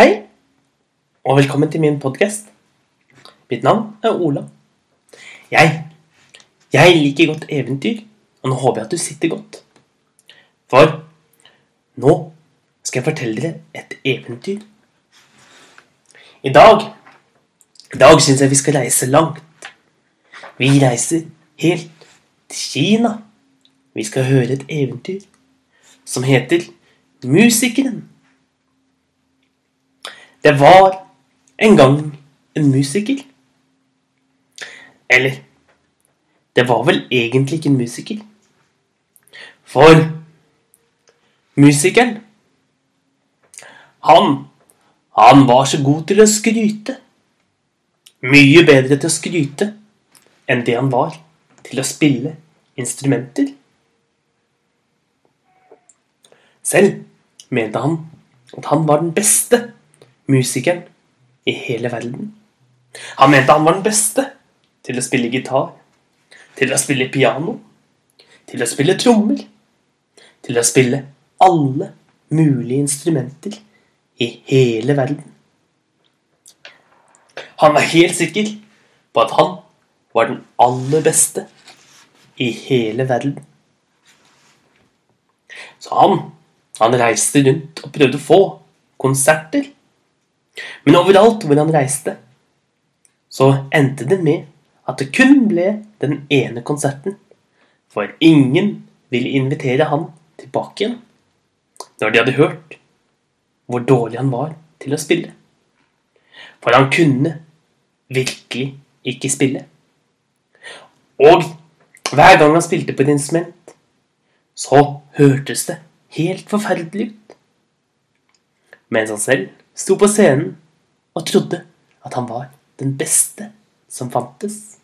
Hei, og velkommen til min podkast. Mitt navn er Ola. Jeg, jeg liker godt eventyr, og nå håper jeg at du sitter godt. For nå skal jeg fortelle dere et eventyr. I dag, i dag syns jeg vi skal reise langt. Vi reiser helt til Kina. Vi skal høre et eventyr som heter Musikeren. Det var en gang en musiker. Eller Det var vel egentlig ikke en musiker. For musikeren Han Han var så god til å skryte. Mye bedre til å skryte enn det han var til å spille instrumenter. Selv mente han at han var den beste musikeren i hele verden. Han mente han var den beste til å spille gitar, til å spille piano, til å spille trommer, til å spille alle mulige instrumenter i hele verden. Han var helt sikker på at han var den aller beste i hele verden. Så han, han reiste rundt og prøvde å få konserter men overalt hvor han reiste, så endte det med at det kun ble den ene konserten. For ingen ville invitere han tilbake igjen når de hadde hørt hvor dårlig han var til å spille. For han kunne virkelig ikke spille. Og hver gang han spilte på et instrument, så hørtes det helt forferdelig ut. Mens han selv sto på scenen og trodde at han var den beste som fantes.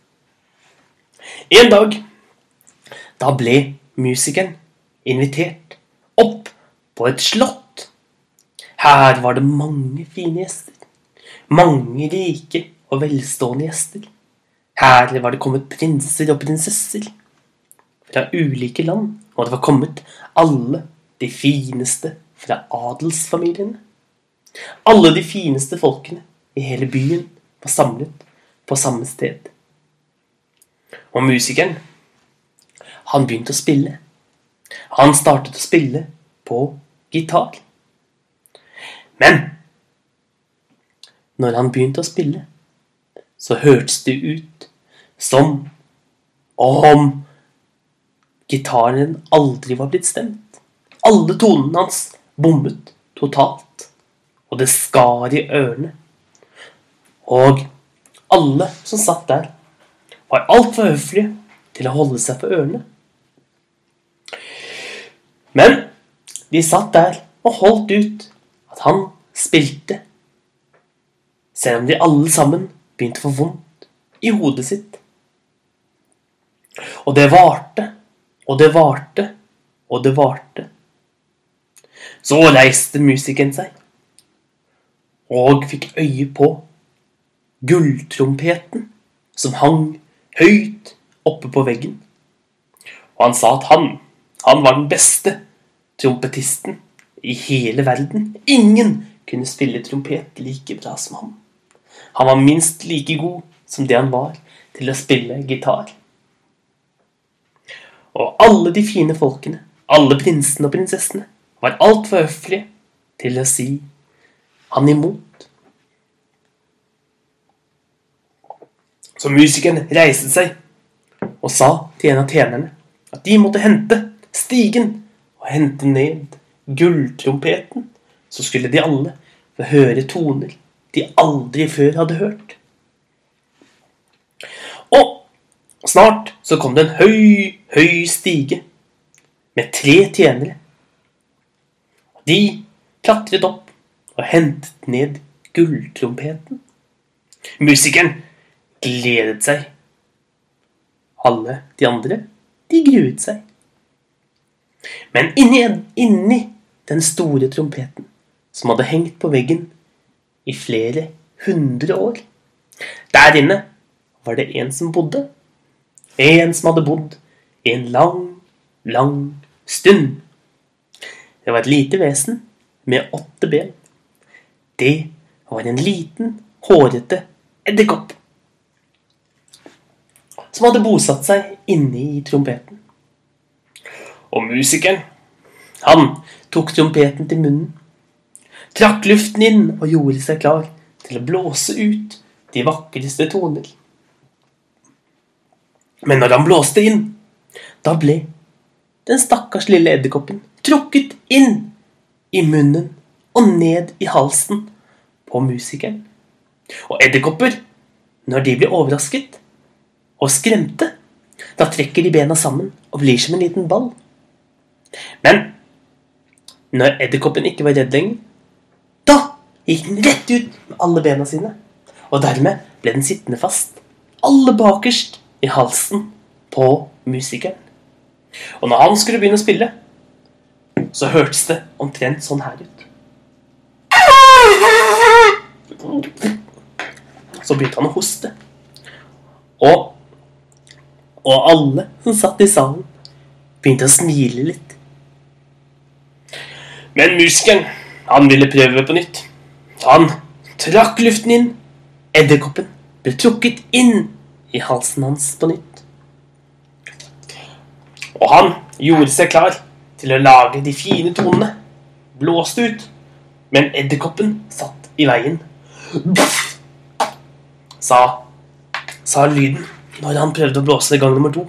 En dag da ble musikeren invitert opp på et slott. Her var det mange fine gjester. Mange rike og velstående gjester. Her var det kommet prinser og prinsesser fra ulike land, og det var kommet alle de fineste fra adelsfamiliene. Alle de fineste folkene i hele byen var samlet på samme sted. Og musikeren, han begynte å spille. Han startet å spille på gitar. Men når han begynte å spille, så hørtes det ut som om gitaren aldri var blitt stemt. Alle tonene hans bommet totalt og det skar i ørene. Og alle som satt der, var altfor høflige til å holde seg for ørene. Men de satt der og holdt ut at han spilte, selv om de alle sammen begynte å få vondt i hodet sitt. Og det varte, og det varte, og det varte. Så reiste musikeren seg og fikk øye på gulltrompeten som hang høyt oppe på veggen. Og han sa at han, han var den beste trompetisten i hele verden. Ingen kunne spille trompet like bra som han. Han var minst like god som det han var til å spille gitar. Og alle de fine folkene, alle prinsene og prinsessene, var altfor høflige til å si han imot. Så musikeren reiste seg og sa til en av tjenerne at de måtte hente stigen og hente ned gulltrompeten. Så skulle de alle få høre toner de aldri før hadde hørt. Og snart så kom det en høy, høy stige med tre tjenere. De klatret opp og hentet ned gulltrompeten. Musikeren gledet seg. Alle de andre, de gruet seg. Men inni, inni den store trompeten, som hadde hengt på veggen i flere hundre år Der inne var det en som bodde. En som hadde bodd en lang, lang stund. Det var et lite vesen med åtte ben det var en liten, hårete edderkopp. Som hadde bosatt seg inne i trompeten. Og musikeren, han tok trompeten til munnen, trakk luften inn og gjorde seg klar til å blåse ut de vakreste toner. Men når han blåste inn, da ble den stakkars lille edderkoppen trukket inn i munnen og ned i halsen på musikeren. Og edderkopper, når de blir overrasket og skremte, da trekker de bena sammen og blir som en liten ball. Men når edderkoppen ikke var redd lenger, da gikk den rett ut med alle bena sine. Og dermed ble den sittende fast, alle bakerst i halsen på musikeren. Og når han skulle begynne å spille, så hørtes det omtrent sånn her ut. Så begynte han å hoste. Og, og alle som satt i salen, begynte å smile litt. Men muskelen, han ville prøve på nytt. Han trakk luften inn. Edderkoppen ble trukket inn i halsen hans på nytt. Og han gjorde seg klar til å lage de fine tonene. Blåste ut. Men edderkoppen satt i veien. Sa, sa lyden når han prøvde å blåse i gang nummer to.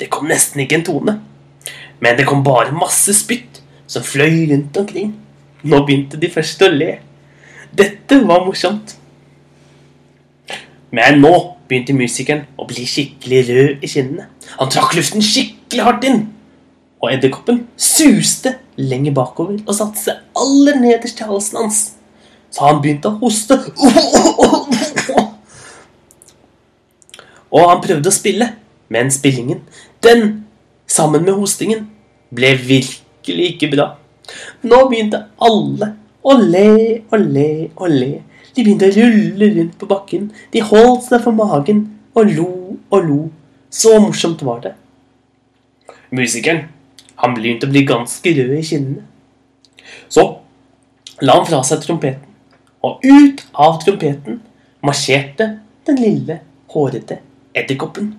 Det kom nesten ikke en tone. Men det kom bare masse spytt som fløy rundt omkring. Nå begynte de første å le. Dette var morsomt. Men nå begynte musikeren å bli skikkelig rød i kinnene. Han trakk luften skikkelig hardt inn. Og edderkoppen suste lenger bakover og satte seg aller nederst til halsen hans. Så han begynte å hoste. Og han prøvde å spille, men spillingen, den, sammen med hostingen, ble virkelig ikke bra. Nå begynte alle å le og le og le. De begynte å rulle rundt på bakken. De holdt seg for magen og lo og lo. Så morsomt var det. Musikeren han begynte å bli ganske rød i kinnene. Så la han fra seg trompeten, og ut av trompeten marsjerte den lille, hårete edderkoppen.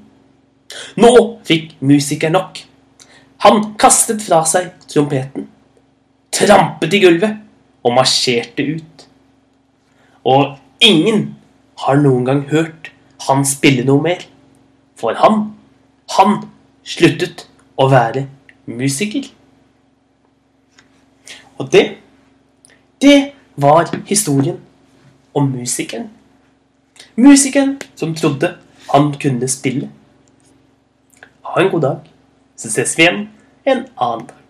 Nå fikk musikeren nok. Han kastet fra seg trompeten, trampet i gulvet og marsjerte ut. Og ingen har noen gang hørt han spille noe mer. For han, han sluttet å være musiker. Og det, det var historien om musikeren. Musikeren som trodde han kunne spille. Ha en god dag, så ses vi igjen en annen dag.